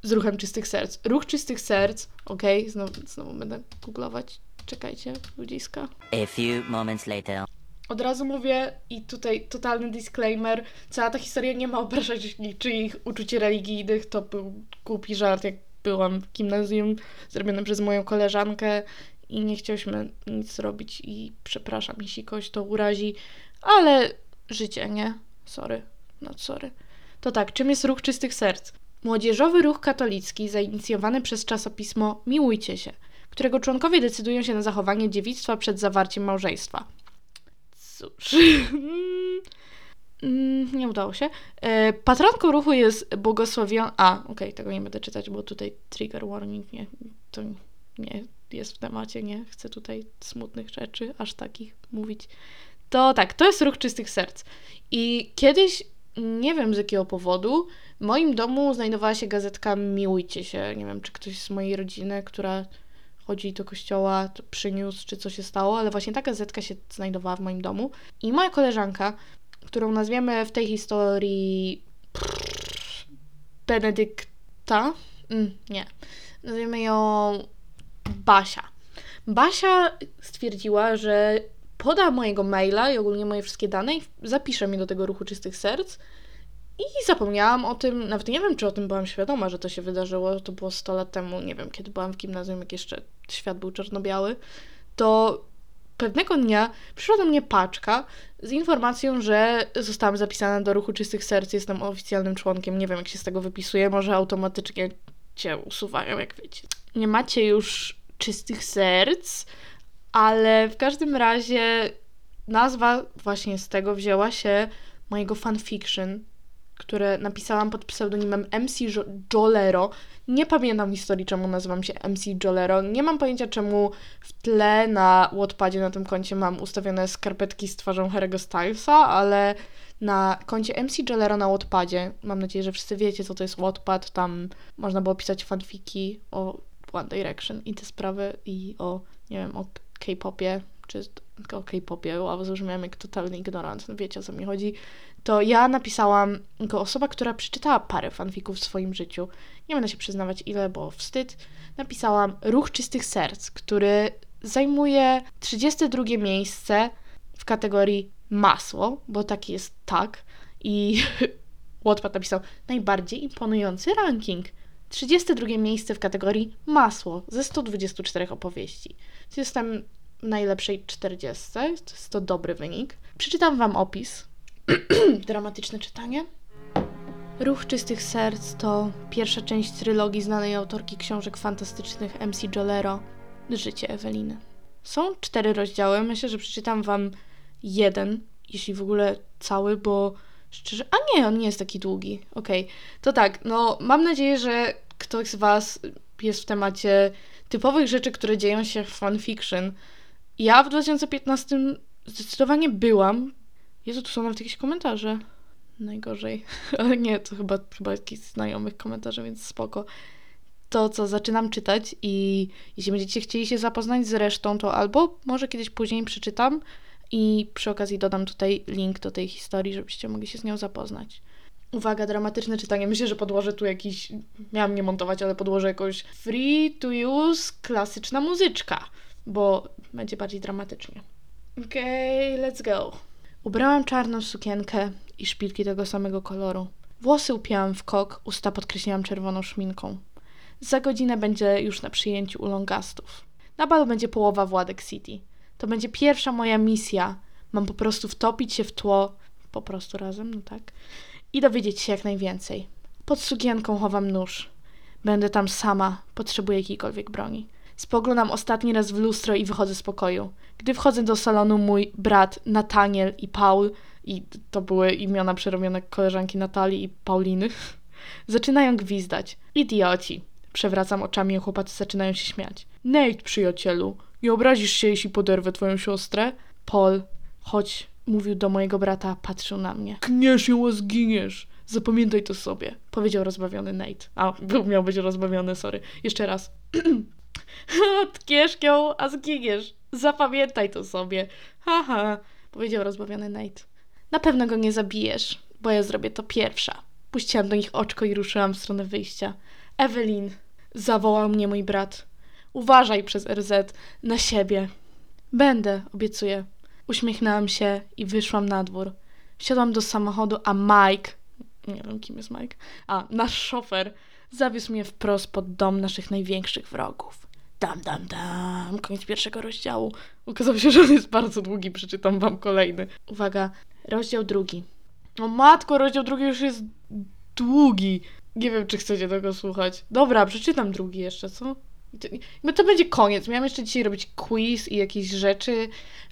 z ruchem czystych serc. Ruch czystych serc, okej, znowu, znowu będę googlować, czekajcie, ludziska. A few moments later. Od razu mówię i tutaj totalny disclaimer, cała ta historia nie ma obrażać niczyich uczuć religijnych, to był głupi żart, jak byłam w gimnazjum, zrobiony przez moją koleżankę i nie chciałyśmy nic zrobić i przepraszam, jeśli kogoś to urazi, ale życie, nie? Sorry, no sorry. To tak, czym jest ruch czystych serc? Młodzieżowy ruch katolicki zainicjowany przez czasopismo Miłujcie się, którego członkowie decydują się na zachowanie dziewictwa przed zawarciem małżeństwa. Cóż. Mm, nie udało się. E, Patronką ruchu jest błogosławiona. A, okej, tego nie będę czytać, bo tutaj trigger warning, nie, to nie jest w temacie, nie chcę tutaj smutnych rzeczy aż takich mówić. To tak, to jest ruch czystych serc. I kiedyś, nie wiem z jakiego powodu, w moim domu znajdowała się gazetka Miłujcie się. Nie wiem, czy ktoś z mojej rodziny, która chodzi do kościoła, przyniósł, czy co się stało, ale właśnie ta gazetka się znajdowała w moim domu. I moja koleżanka, którą nazwiemy w tej historii Benedykta, mm, nie, nazwiemy ją Basia. Basia stwierdziła, że poda mojego maila i ogólnie moje wszystkie dane i zapisze mnie do tego ruchu czystych serc. I zapomniałam o tym, nawet nie wiem, czy o tym byłam świadoma, że to się wydarzyło. To było 100 lat temu, nie wiem, kiedy byłam w gimnazjum, jak jeszcze świat był czarno-biały. To pewnego dnia przyszła do mnie paczka z informacją, że zostałam zapisana do ruchu czystych serc, jestem oficjalnym członkiem. Nie wiem, jak się z tego wypisuje, może automatycznie cię usuwają, jak wiecie. Nie macie już czystych serc, ale w każdym razie nazwa właśnie z tego wzięła się mojego fanfiction, które napisałam pod pseudonimem MC Jo- Jolero. Nie pamiętam historii, czemu nazywam się MC Jolero. Nie mam pojęcia, czemu w tle na Wattpadzie na tym koncie mam ustawione skarpetki z twarzą Harry'ego Stylesa, ale na koncie MC Jolero na Wattpadzie, mam nadzieję, że wszyscy wiecie, co to jest Wattpad, tam można było pisać fanfiki o One Direction i te sprawy i o, nie wiem, o K-popie, czy o K-popie, wow, zabrzmiałam jak totalny ignorant, no wiecie o co mi chodzi, to ja napisałam jako osoba, która przeczytała parę fanfików w swoim życiu, nie będę się przyznawać ile, bo wstyd, napisałam Ruch Czystych Serc, który zajmuje 32 miejsce w kategorii masło, bo taki jest tak i Wattpad napisał najbardziej imponujący ranking. 32 miejsce w kategorii masło ze 124 opowieści. Jestem najlepszej 40, to jest to dobry wynik. Przeczytam Wam opis. Dramatyczne czytanie. Ruch Czystych Serc to pierwsza część trylogii znanej autorki książek fantastycznych MC Jolero Życie Eweliny. Są cztery rozdziały, myślę, że przeczytam Wam jeden, jeśli w ogóle cały, bo szczerze... A nie, on nie jest taki długi. Okej, to tak, no mam nadzieję, że ktoś z Was jest w temacie typowych rzeczy, które dzieją się w fanfiction. Ja w 2015 zdecydowanie byłam. Jezu, tu są nawet jakieś komentarze. Najgorzej. Ale nie, to chyba, chyba jakichś znajomych komentarzy, więc spoko. To, co zaczynam czytać i jeśli będziecie chcieli się zapoznać z resztą, to albo może kiedyś później przeczytam i przy okazji dodam tutaj link do tej historii, żebyście mogli się z nią zapoznać. Uwaga, dramatyczne czytanie. Myślę, że podłożę tu jakiś. Miałam nie montować, ale podłożę jakąś free to use klasyczna muzyczka, bo będzie bardziej dramatycznie. Okej, let's go. Ubrałam czarną sukienkę i szpilki tego samego koloru. Włosy upiłam w kok, usta podkreśliłam czerwoną szminką. Za godzinę będzie już na przyjęciu u longastów. Na balu będzie połowa Władek City. To będzie pierwsza moja misja. Mam po prostu wtopić się w tło, po prostu razem, no tak, i dowiedzieć się jak najwięcej. Pod sukienką chowam nóż. Będę tam sama, potrzebuję jakiejkolwiek broni. Spoglądam ostatni raz w lustro i wychodzę z pokoju. Gdy wchodzę do salonu, mój brat Nataniel i Paul, i to były imiona przerobione koleżanki Natalii i Pauliny, zaczynają gwizdać. Idioci. Przewracam oczami, a chłopacy zaczynają się śmiać. Nate, przyjacielu, nie obrazisz się, jeśli poderwę twoją siostrę? Paul, chodź, mówił do mojego brata, patrzył na mnie. Kniesz ją, a zginiesz. Zapamiętaj to sobie, powiedział rozbawiony Nate. A, był, miał być rozbawiony, sorry. Jeszcze raz. Tkniesz ją, a zginiesz. Zapamiętaj to sobie. Haha, powiedział rozbawiony Nate. Na pewno go nie zabijesz. bo ja zrobię to pierwsza. Puściłam do nich oczko i ruszyłam w stronę wyjścia. Ewelin, zawołał mnie mój brat. Uważaj przez RZ na siebie. Będę, obiecuję. Uśmiechnęłam się i wyszłam na dwór. Wsiadłam do samochodu, a Mike, nie wiem kim jest Mike, a nasz szofer zawiózł mnie wprost pod dom naszych największych wrogów. Dam, dam, dam. Koniec pierwszego rozdziału. Okazało się, że on jest bardzo długi, przeczytam wam kolejny. Uwaga, rozdział drugi. O matko, rozdział drugi już jest długi. Nie wiem, czy chcecie tego słuchać. Dobra, przeczytam drugi jeszcze, co? I To, będzie koniec. Miałam jeszcze dzisiaj robić quiz i jakieś rzeczy,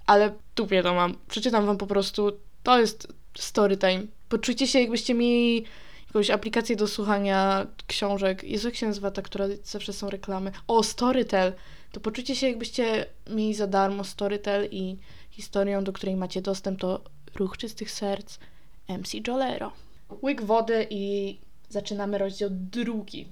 ale tupie to mam. Przeczytam wam po prostu. To jest story time. Poczujcie się, jakbyście mieli jakąś aplikację do słuchania książek. Jezu, jak się nazywa ta, która zawsze są reklamy? O, Storytel. To poczujcie się, jakbyście mieli za darmo Storytel i historią, do której macie dostęp, to Ruch Czystych Serc MC Jolero. Łyk wody i zaczynamy rozdział drugi.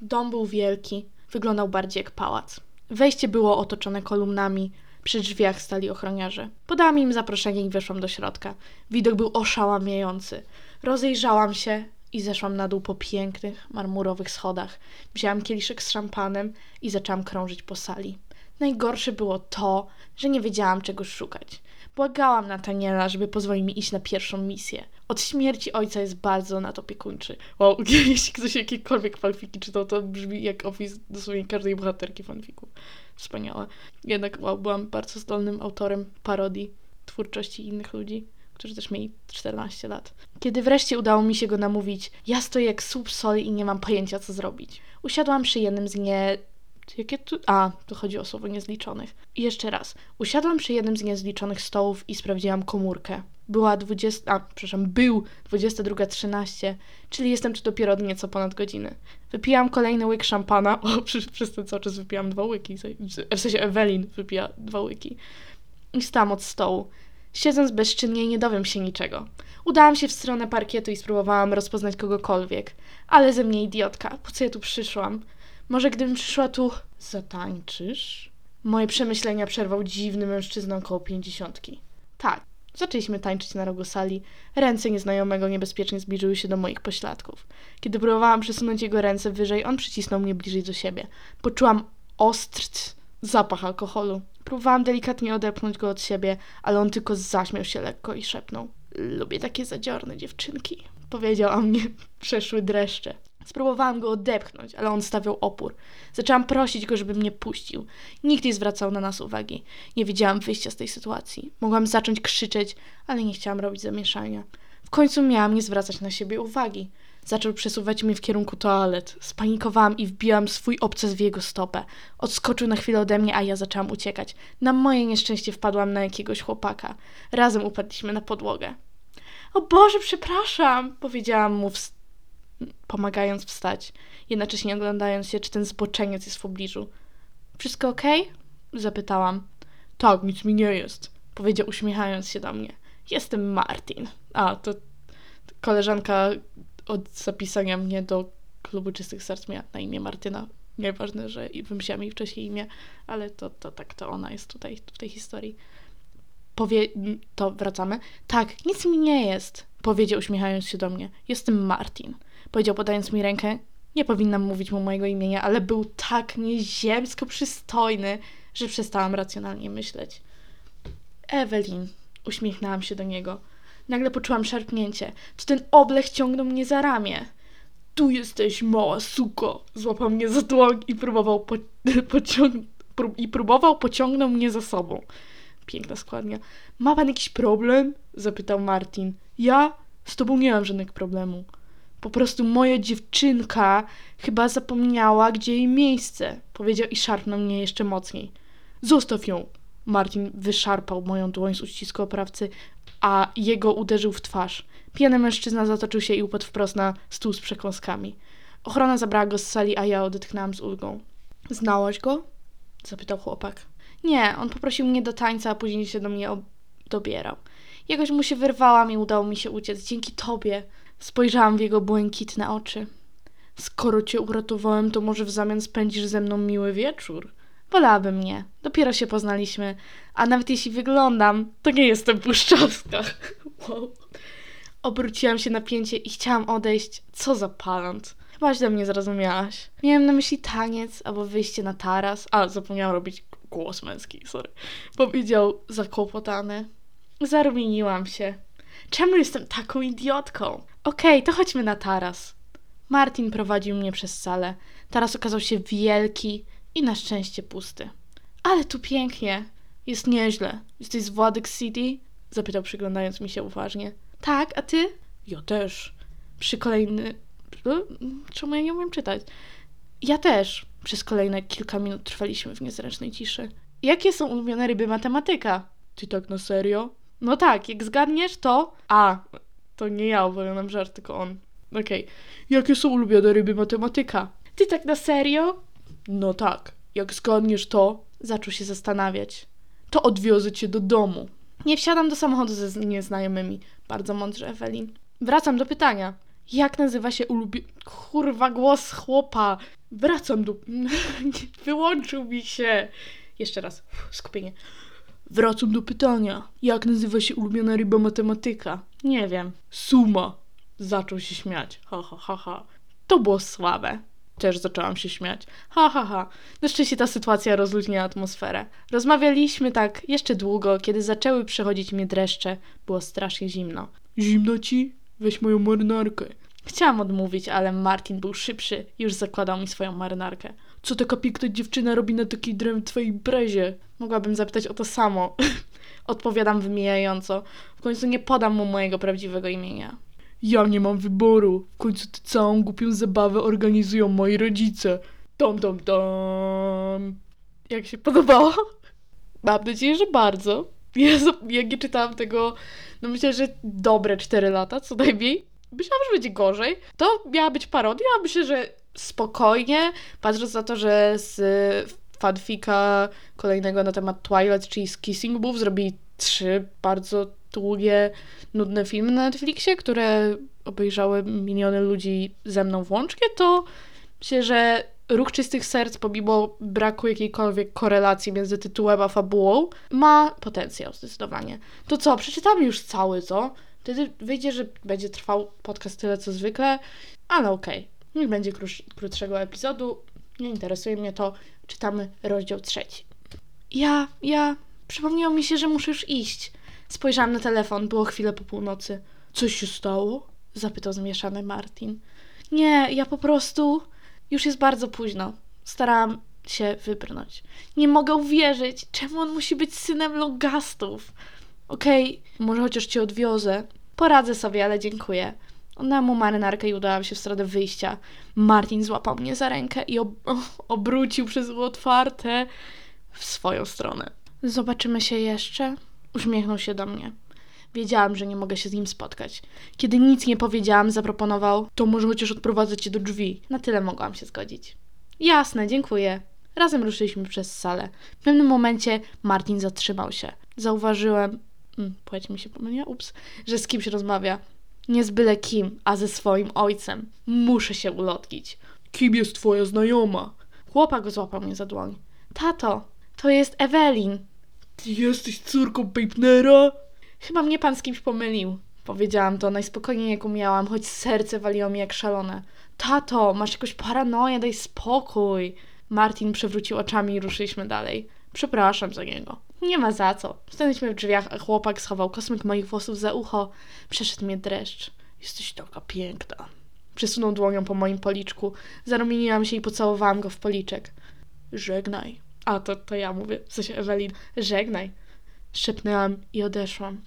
Dom był wielki, wyglądał bardziej jak pałac. Wejście było otoczone kolumnami, przy drzwiach stali ochroniarze. Podałam im zaproszenie i weszłam do środka. Widok był oszałamiający. Rozejrzałam się i zeszłam na dół po pięknych, marmurowych schodach. Wzięłam kieliszek z szampanem i zaczęłam krążyć po sali. Najgorsze było to, że nie wiedziałam czego szukać. Błagałam Nataniela, żeby pozwolił mi iść na pierwszą misję. Od śmierci ojca jest bardzo nadopiekuńczy. Wow, jeśli ktoś jakiekolwiek fanfiki czytał, to brzmi jak opis dosłownie każdej bohaterki fanfików. Wspaniałe. Jednak wow, byłam bardzo zdolnym autorem parodii twórczości innych ludzi, którzy też mieli 14 lat. Kiedy wreszcie udało mi się go namówić, ja stoję jak słup soli i nie mam pojęcia, co zrobić. Usiadłam przy jednym z nie... Jakie tu... A, tu chodzi o słowo niezliczonych. I jeszcze raz. Usiadłam przy jednym z niezliczonych stołów i sprawdziłam komórkę. Była 20... A, przepraszam, był 22.13, czyli jestem tu dopiero od nieco ponad godziny. Wypijam kolejny łyk szampana. O, przez, przez ten cały czas wypijam dwa łyki. W sensie Ewelin wypija dwa łyki. I stałam od stołu. Siedząc bezczynnie nie dowiem się niczego. Udałam się w stronę parkietu i spróbowałam rozpoznać kogokolwiek. Ale ze mnie idiotka. Po co ja tu przyszłam? Może gdybym przyszła tu... Zatańczysz? Moje przemyślenia przerwał dziwny mężczyzna około pięćdziesiątki. Tak, zaczęliśmy tańczyć na rogu sali. Ręce nieznajomego niebezpiecznie zbliżyły się do moich pośladków. Kiedy próbowałam przesunąć jego ręce wyżej, on przycisnął mnie bliżej do siebie. Poczułam ostry zapach alkoholu. Próbowałam delikatnie odepchnąć go od siebie, ale on tylko zaśmiał się lekko i szepnął. Lubię takie zadziorne dziewczynki. Powiedział, a mnie przeszły dreszcze. Spróbowałam go odepchnąć, ale on stawiał opór. Zaczęłam prosić go, żeby mnie puścił. Nikt nie zwracał na nas uwagi. Nie widziałam wyjścia z tej sytuacji. Mogłam zacząć krzyczeć, ale nie chciałam robić zamieszania. W końcu miałam nie zwracać na siebie uwagi. Zaczął przesuwać mnie w kierunku toalet. Spanikowałam i wbiłam swój obces w jego stopę. Odskoczył na chwilę ode mnie, a ja zaczęłam uciekać. Na moje nieszczęście wpadłam na jakiegoś chłopaka. Razem upadliśmy na podłogę. O Boże, przepraszam, powiedziałam mu, pomagając wstać, jednocześnie oglądając się, czy ten zboczeniec jest w pobliżu. Wszystko okej? Zapytałam. Tak, nic mi nie jest, powiedział uśmiechając się do mnie. Jestem Martin. A, to koleżanka od zapisania mnie do klubu Czystych Serc miała na imię Martyna. Nieważne, że wymyśliłam jej wcześniej imię, ale to, to tak, to ona jest tutaj w tej historii. Powie... To wracamy. Tak, nic mi nie jest, powiedział uśmiechając się do mnie. Jestem Martin. Powiedział podając mi rękę. Nie powinnam mówić mu mojego imienia, ale był tak nieziemsko przystojny, że przestałam racjonalnie myśleć. Ewelin, uśmiechnęłam się do niego. Nagle poczułam szarpnięcie. To ten oblech ciągnął mnie za ramię. Tu jesteś, mała suko! Złapał mnie za dłoń i próbował, po, pociąg, prób, i próbował pociągnął mnie za sobą. Piękna składnia. Ma pan jakiś problem? Zapytał Martin. Ja? Z tobą nie mam żadnego problemu. Po prostu moja dziewczynka chyba zapomniała, gdzie jej miejsce, powiedział i szarpnął mnie jeszcze mocniej. Zostaw ją! Martin wyszarpał moją dłoń z uścisku oprawcy, a jego uderzył w twarz. Pijany mężczyzna zatoczył się i upadł wprost na stół z przekąskami. Ochrona zabrała go z sali, a ja odetchnęłam z ulgą. Znałaś go? zapytał chłopak. Nie, on poprosił mnie do tańca, a później się do mnie ob- dobierał. Jakoś mu się wyrwałam i udało mi się uciec. Dzięki tobie. Spojrzałam w jego błękitne oczy. Skoro cię uratowałem, to może w zamian spędzisz ze mną miły wieczór? Wolałabym nie. Dopiero się poznaliśmy, a nawet jeśli wyglądam, to nie jestem puszczowska. Wow. Obróciłam się na pięcie i chciałam odejść. Co za palant. Chyba źle mnie zrozumiałaś. Miałem na myśli taniec albo wyjście na taras. A, zapomniałam robić głos męski, sorry. Powiedział zakłopotany. Zarumieniłam się. Czemu jestem taką idiotką? Okej, to chodźmy na taras. Martin prowadził mnie przez salę. Taras okazał się wielki i na szczęście pusty. Ale tu pięknie. Jest nieźle. Jesteś z Władek City? Zapytał przyglądając mi się uważnie. Tak, a ty? Ja też. Przy kolejny... Czemu ja nie umiem czytać? Ja też. Przez kolejne kilka minut trwaliśmy w niezręcznej ciszy. Jakie są ulubione ryby matematyka? Ty tak na serio? No tak, jak zgadniesz to... A, to nie ja opowiadam żart, tylko on. Okej. Jakie są ulubione ryby matematyka? Ty tak na serio? No tak. Jak zgadniesz to... Zaczął się zastanawiać. To odwiozę cię do domu. Nie wsiadam do samochodu ze nieznajomymi. Bardzo mądrze, Ewelin. Wracam do pytania. Jak nazywa się ulubie... Kurwa, głos chłopa. Wracam do... Wyłączył mi się. Jeszcze raz. Skupienie. Wracam do pytania. Jak nazywa się ulubiona ryba matematyka? Nie wiem. Suma. Zaczął się śmiać. Ha, ha, ha, ha. To było słabe. Też zaczęłam się śmiać. Ha, ha, ha. Na szczęście ta sytuacja rozluźniła atmosferę. Rozmawialiśmy tak jeszcze długo, kiedy zaczęły przechodzić mnie dreszcze. Było strasznie zimno. Zimno ci? Weź moją marynarkę. Chciałam odmówić, ale Martin był szybszy i już zakładał mi swoją marynarkę. Co taka piękna dziewczyna robi na takiej drętwej imprezie? Mogłabym zapytać o to samo. Odpowiadam wymijająco. W końcu nie podam mu mojego prawdziwego imienia. Ja nie mam wyboru. W końcu tę całą głupią zabawę organizują moi rodzice. Tom, tom, tom. Jak się podobało? Mam nadzieję, że bardzo. Jezu, jak nie czytałam tego, no myślę, że dobre 4 lata, co najmniej. Myślałam, że będzie gorzej. To miała być parodia, a myślę, że spokojnie, patrząc na to, że z fanfika kolejnego na temat Twilight, czyli z Kissing Booth, zrobili trzy bardzo długie, nudne filmy na Netflixie, które obejrzały miliony ludzi ze mną włącznie, to myślę, że Ruch Czystych Serc, pomimo braku jakiejkolwiek korelacji między tytułem a fabułą, ma potencjał zdecydowanie. To co, przeczytamy już cały, co? Wtedy wyjdzie, że będzie trwał podcast tyle co zwykle, ale okej. Niech będzie krótsz, krótszego epizodu. Nie interesuje mnie to. Czytamy rozdział trzeci. Ja, ja... Przypomniało mi się, że muszę już iść. Spojrzałam na telefon, było chwilę po północy. Coś się stało? Zapytał zmieszany Martin. Nie, ja po prostu... Już jest bardzo późno. Starałam się wybrnąć. Nie mogę uwierzyć, czemu on musi być synem logastów. Okej, może chociaż cię odwiozę. Poradzę sobie, ale dziękuję. Oddałam mu marynarkę i udałam się w stronę wyjścia. Martin złapał mnie za rękę i ob obrócił przez otwarte w swoją stronę. Zobaczymy się jeszcze? Uśmiechnął się do mnie. Wiedziałam, że nie mogę się z nim spotkać. Kiedy nic nie powiedziałam, zaproponował: To może chociaż odprowadzę cię do drzwi. Na tyle mogłam się zgodzić. Jasne, dziękuję. Razem ruszyliśmy przez salę. W pewnym momencie Martin zatrzymał się. Zauważyłem, mm, płeć mi się pomyliła, ups, że z kimś rozmawia. Nie z byle kim, a ze swoim ojcem. Muszę się ulotkić. Kim jest twoja znajoma? Chłopak złapał mnie za dłoń. Tato, to jest Ewelin. Ty jesteś córką Pejpnera? Chyba mnie pan z kimś pomylił. Powiedziałam to najspokojniej jak umiałam, choć serce waliło mi jak szalone. Tato, masz jakąś paranoję, daj spokój. Martin przewrócił oczami i ruszyliśmy dalej. Przepraszam za niego. Nie ma za co. Stanęliśmy w drzwiach, a chłopak schował kosmyk moich włosów za ucho. Przeszedł mnie dreszcz. Jesteś taka piękna. Przesunął dłonią po moim policzku. Zarumieniłam się i pocałowałam go w policzek. Żegnaj. A, to, to ja mówię, w sensie Ewelin. Żegnaj. Szepnęłam i odeszłam.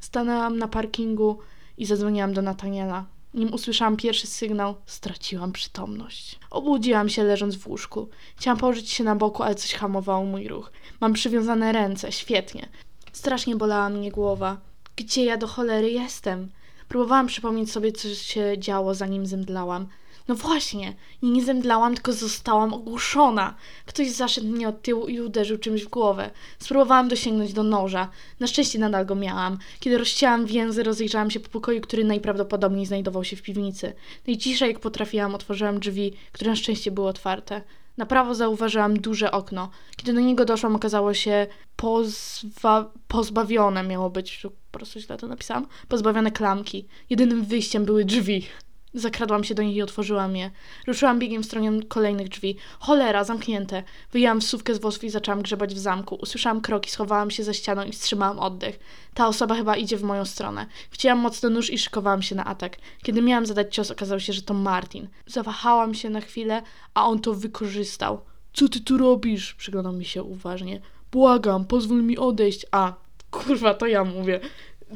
Stanęłam na parkingu i zadzwoniłam do Nataniela. Nim usłyszałam pierwszy sygnał, straciłam przytomność. Obudziłam się leżąc w łóżku. Chciałam położyć się na boku, ale coś hamowało mój ruch. Mam przywiązane ręce, świetnie. Strasznie bolała mnie głowa. Gdzie ja do cholery jestem? Próbowałam przypomnieć sobie, co się działo, zanim zemdlałam. No właśnie, i nie zemdlałam, tylko zostałam ogłuszona. Ktoś zaszedł mnie od tyłu i uderzył czymś w głowę. Spróbowałam dosięgnąć do noża. Na szczęście nadal go miałam. Kiedy rozcięłam więzy, rozejrzałam się po pokoju, który najprawdopodobniej znajdował się w piwnicy. Najciszej jak potrafiłam, otworzyłam drzwi, które na szczęście były otwarte. Na prawo zauważyłam duże okno. Kiedy do niego doszłam, okazało się pozwa- pozbawione, miało być, po prostu źle to napisałam, pozbawione klamki. Jedynym wyjściem były drzwi. Zakradłam się do nich i otworzyłam je. Ruszyłam biegiem w stronę kolejnych drzwi. Cholera, zamknięte. Wyjęłam wsówkę z włosów i zaczęłam grzebać w zamku. Usłyszałam kroki, schowałam się za ścianą i wstrzymałam oddech. Ta osoba chyba idzie w moją stronę. Wcięłam mocno nóż i szykowałam się na atak. Kiedy miałam zadać cios, okazało się, że to Martin. Zawahałam się na chwilę, a on to wykorzystał. Co ty tu robisz? Przyglądał mi się uważnie. Błagam, pozwól mi odejść. A, kurwa, to ja mówię.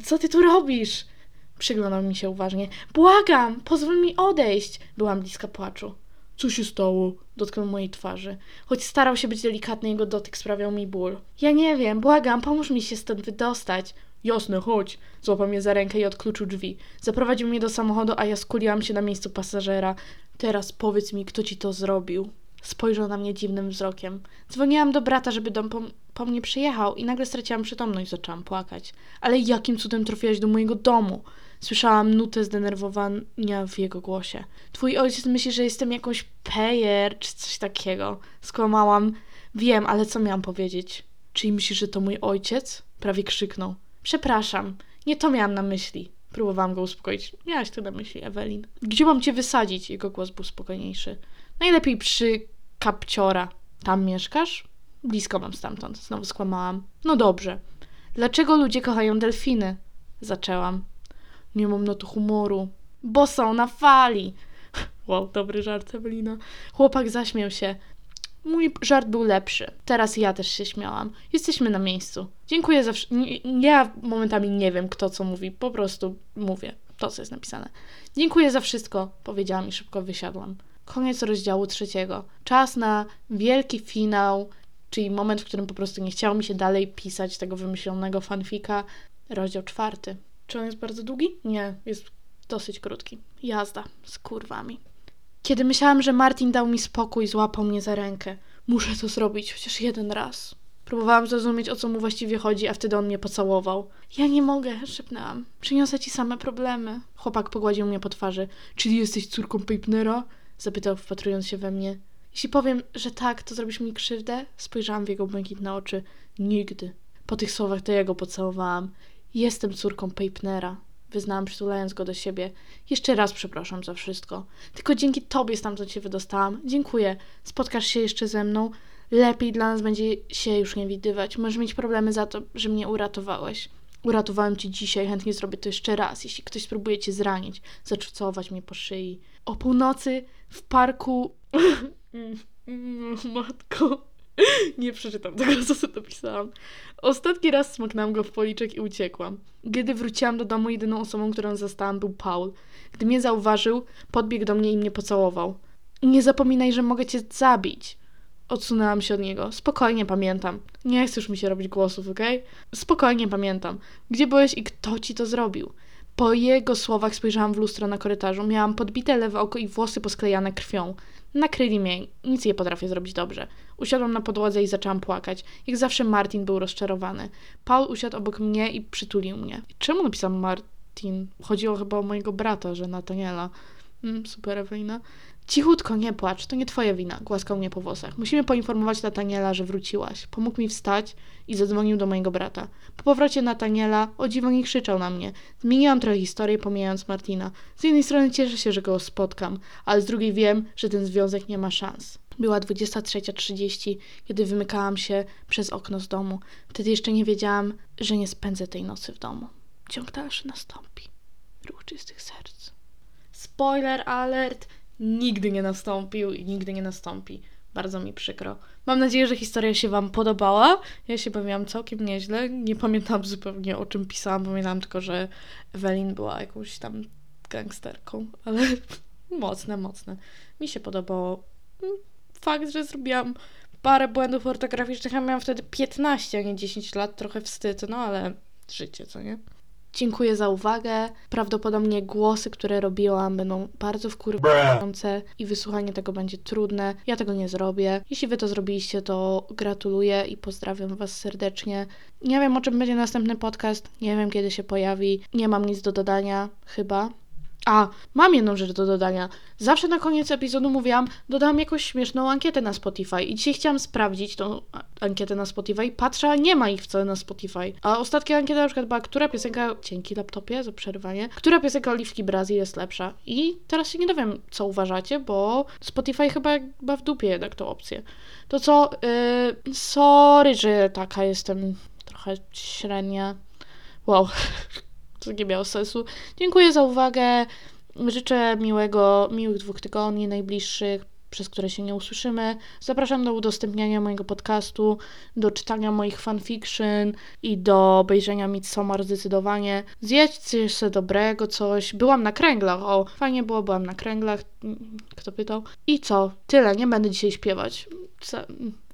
Co ty tu robisz? Przyglądał mi się uważnie. Błagam, pozwól mi odejść. Byłam bliska płaczu. Co się stało? Dotknął mojej twarzy. Choć starał się być delikatny, jego dotyk sprawiał mi ból. Ja nie wiem, błagam, pomóż mi się stąd wydostać. Jasne, chodź. Złapał mnie za rękę i odkluczył drzwi. Zaprowadził mnie do samochodu, a ja skuliłam się na miejscu pasażera. Teraz powiedz mi, kto ci to zrobił. Spojrzał na mnie dziwnym wzrokiem. Dzwoniłam do brata, żeby dom po, po mnie przyjechał i nagle straciłam przytomność, zaczęłam płakać. Ale jakim cudem trafiłaś do mojego domu? Słyszałam nutę zdenerwowania w jego głosie. Twój ojciec myśli, że jestem jakąś pejer czy coś takiego. Skłamałam. Wiem, ale co miałam powiedzieć? Czyli myślisz, że to mój ojciec? Prawie krzyknął. Przepraszam, nie to miałam na myśli. Próbowałam go uspokoić. Miałaś to na myśli, Ewelin. Gdzie mam cię wysadzić? Jego głos był spokojniejszy. Najlepiej przy kapciora. Tam mieszkasz? Blisko mam stamtąd. Znowu skłamałam. No dobrze. Dlaczego ludzie kochają delfiny? Zaczęłam. Nie mam na to humoru. Bo są na fali. Wow, dobry żart, Ewelina. Chłopak zaśmiał się. Mój żart był lepszy. Teraz ja też się śmiałam. Jesteśmy na miejscu. Dziękuję za. Ja momentami nie wiem, kto co mówi. Po prostu mówię to, co jest napisane. Dziękuję za wszystko, powiedziałam i szybko wysiadłam. Koniec rozdziału trzeciego. Czas na wielki finał, czyli moment, w którym po prostu nie chciało mi się dalej pisać tego wymyślonego fanfika. Rozdział czwarty. Czy on jest bardzo długi? Nie, jest dosyć krótki. Jazda z kurwami. Kiedy myślałam, że Martin dał mi spokój, złapał mnie za rękę. Muszę to zrobić chociaż jeden raz. Próbowałam zrozumieć, o co mu właściwie chodzi, a wtedy on mnie pocałował. Ja nie mogę, szepnęłam. Przyniosę ci same problemy. Chłopak pogładził mnie po twarzy. Czyli jesteś córką Pejpnera? Zapytał, wpatrując się we mnie. Jeśli powiem, że tak, to zrobisz mi krzywdę? Spojrzałam w jego błękitne oczy. Nigdy. Po tych słowach to ja go pocałowałam. Jestem córką Pejpnera. Wyznałam, przytulając go do siebie. Jeszcze raz przepraszam za wszystko. Tylko dzięki tobie stamtąd się wydostałam. Dziękuję. Spotkasz się jeszcze ze mną. Lepiej dla nas będzie się już nie widywać. Możesz mieć problemy za to, że mnie uratowałeś. Uratowałem cię dzisiaj, chętnie zrobię to jeszcze raz. Jeśli ktoś spróbuje cię zranić, zaczucować mnie po szyi. O północy w parku. Matko. Nie przeczytam tego, co sobie napisałam. Ostatni raz smoknęłam go w policzek i uciekłam. Kiedy wróciłam do domu, jedyną osobą, którą zastałam, był Paul. Gdy mnie zauważył, podbiegł do mnie i mnie pocałował. Nie zapominaj, że mogę cię zabić. Odsunęłam się od niego. Spokojnie pamiętam. Nie chcesz mi się robić głosów, okej? Spokojnie pamiętam. Gdzie byłeś i kto ci to zrobił? Po jego słowach spojrzałam w lustro na korytarzu. Miałam podbite lewe oko i włosy posklejane krwią. Nakryli mnie. Nic nie potrafię zrobić dobrze. Usiadłam na podłodze i zaczęłam płakać. Jak zawsze Martin był rozczarowany. Paul usiadł obok mnie i przytulił mnie. Czemu napisałam Martin? Chodziło chyba o mojego brata, że Nataniela. Mm, super, Ewelina. Cichutko, nie płacz, to nie twoja wina. Głaskał mnie po włosach. Musimy poinformować Nataniela, że wróciłaś. Pomógł mi wstać i zadzwonił do mojego brata. Po powrocie Nataniela o dziwo nie krzyczał na mnie. Zmieniłam trochę historię, pomijając Martina. Z jednej strony cieszę się, że go spotkam, ale z drugiej wiem, że ten związek nie ma szans. Była 23.30, kiedy wymykałam się przez okno z domu. Wtedy jeszcze nie wiedziałam, że nie spędzę tej nocy w domu. Ciąg dalszy nastąpi. Ruch czystych serc. Spoiler alert! Nigdy nie nastąpił i nigdy nie nastąpi. Bardzo mi przykro. Mam nadzieję, że historia się Wam podobała. Ja się bawiłam całkiem nieźle. Nie pamiętam zupełnie o czym pisałam. Pamiętam tylko, że Ewelin była jakąś tam gangsterką, ale mocne, mocne. Mi się podobało. Fakt, że zrobiłam parę błędów ortograficznych, ja miałam wtedy 15, a nie 10 lat, trochę wstyd, no ale życie, co nie? Dziękuję za uwagę. Prawdopodobnie głosy, które robiłam, będą bardzo wkurwiające i wysłuchanie tego będzie trudne. Ja tego nie zrobię. Jeśli wy to zrobiliście, to gratuluję i pozdrawiam was serdecznie. Nie wiem, o czym będzie następny podcast. Nie wiem, kiedy się pojawi. Nie mam nic do dodania, chyba. A, mam jedną rzecz do dodania. Zawsze na koniec epizodu mówiłam, dodałam jakąś śmieszną ankietę na Spotify i dzisiaj chciałam sprawdzić tą ankietę na Spotify. Patrzę, a nie ma ich wcale na Spotify. A ostatnia ankieta na przykład była, która piosenka, dzięki laptopie za przerwanie, która piosenka Oliwki Brazil jest lepsza. I teraz się nie dowiem, co uważacie, bo Spotify chyba ma w dupie jednak tą opcję. To co, yy, sorry, że taka jestem trochę średnia. Wow, to nie miało sensu. Dziękuję za uwagę. Życzę miłego, miłych dwóch tygodni najbliższych, przez które się nie usłyszymy. Zapraszam do udostępniania mojego podcastu, do czytania moich fanfiction i do obejrzenia Midsommar zdecydowanie. Zjedźcie sobie dobrego coś. Byłam na kręglach, o, fajnie było, byłam na kręglach. Kto pytał? I co? Tyle, nie będę dzisiaj śpiewać.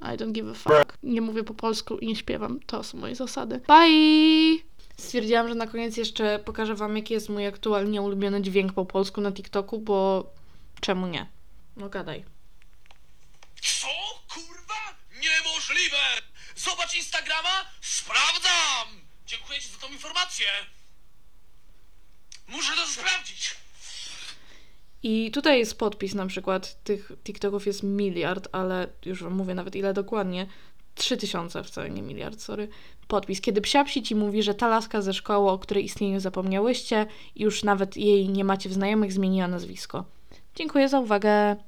I don't give a fuck. Nie mówię po polsku i nie śpiewam. To są moje zasady. Bye! Stwierdziłam, że na koniec jeszcze pokażę Wam, jaki jest mój aktualnie ulubiony dźwięk po polsku na TikToku, bo czemu nie? No gadaj. Co? Kurwa? Niemożliwe! Zobacz Instagrama? Sprawdzam! Dziękuję Ci za tą informację. Muszę to sprawdzić. I tutaj jest podpis na przykład. Tych TikToków jest miliard, ale już wam mówię nawet ile dokładnie. Trzy tysiące, wcale nie miliard, sorry. Podpis. Kiedy psiapsi ci mówi, że ta laska ze szkoły, o której istnieniu zapomniałyście, już nawet jej nie macie w znajomych, zmieniła nazwisko. Dziękuję za uwagę.